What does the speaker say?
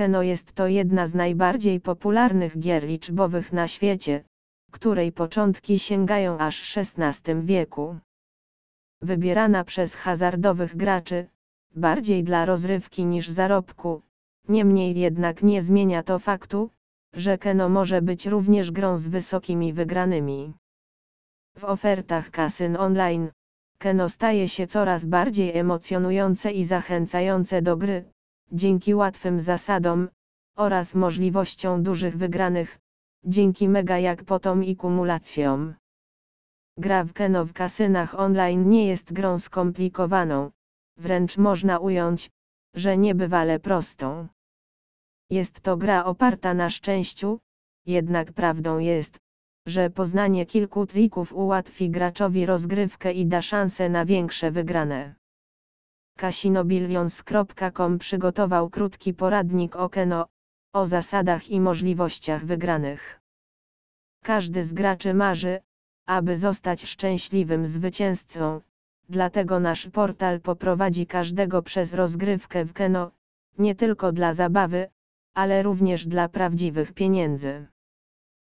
Keno jest to jedna z najbardziej popularnych gier liczbowych na świecie, której początki sięgają aż XVI wieku. Wybierana przez hazardowych graczy, bardziej dla rozrywki niż zarobku, niemniej jednak nie zmienia to faktu, że Keno może być również grą z wysokimi wygranymi. W ofertach kasyn online, Keno staje się coraz bardziej emocjonujące i zachęcające do gry, dzięki łatwym zasadom, oraz możliwością dużych wygranych, dzięki mega jackpotom i kumulacjom. Gra w Keno w kasynach online nie jest grą skomplikowaną, wręcz można ująć, że niebywale prostą. Jest to gra oparta na szczęściu, jednak prawdą jest, że poznanie kilku trików ułatwi graczowi rozgrywkę i da szansę na większe wygrane. Casinobillions.com przygotował krótki poradnik o Keno, o zasadach i możliwościach wygranych. Każdy z graczy marzy, aby zostać szczęśliwym zwycięzcą, dlatego nasz portal poprowadzi każdego przez rozgrywkę w Keno, nie tylko dla zabawy, ale również dla prawdziwych pieniędzy.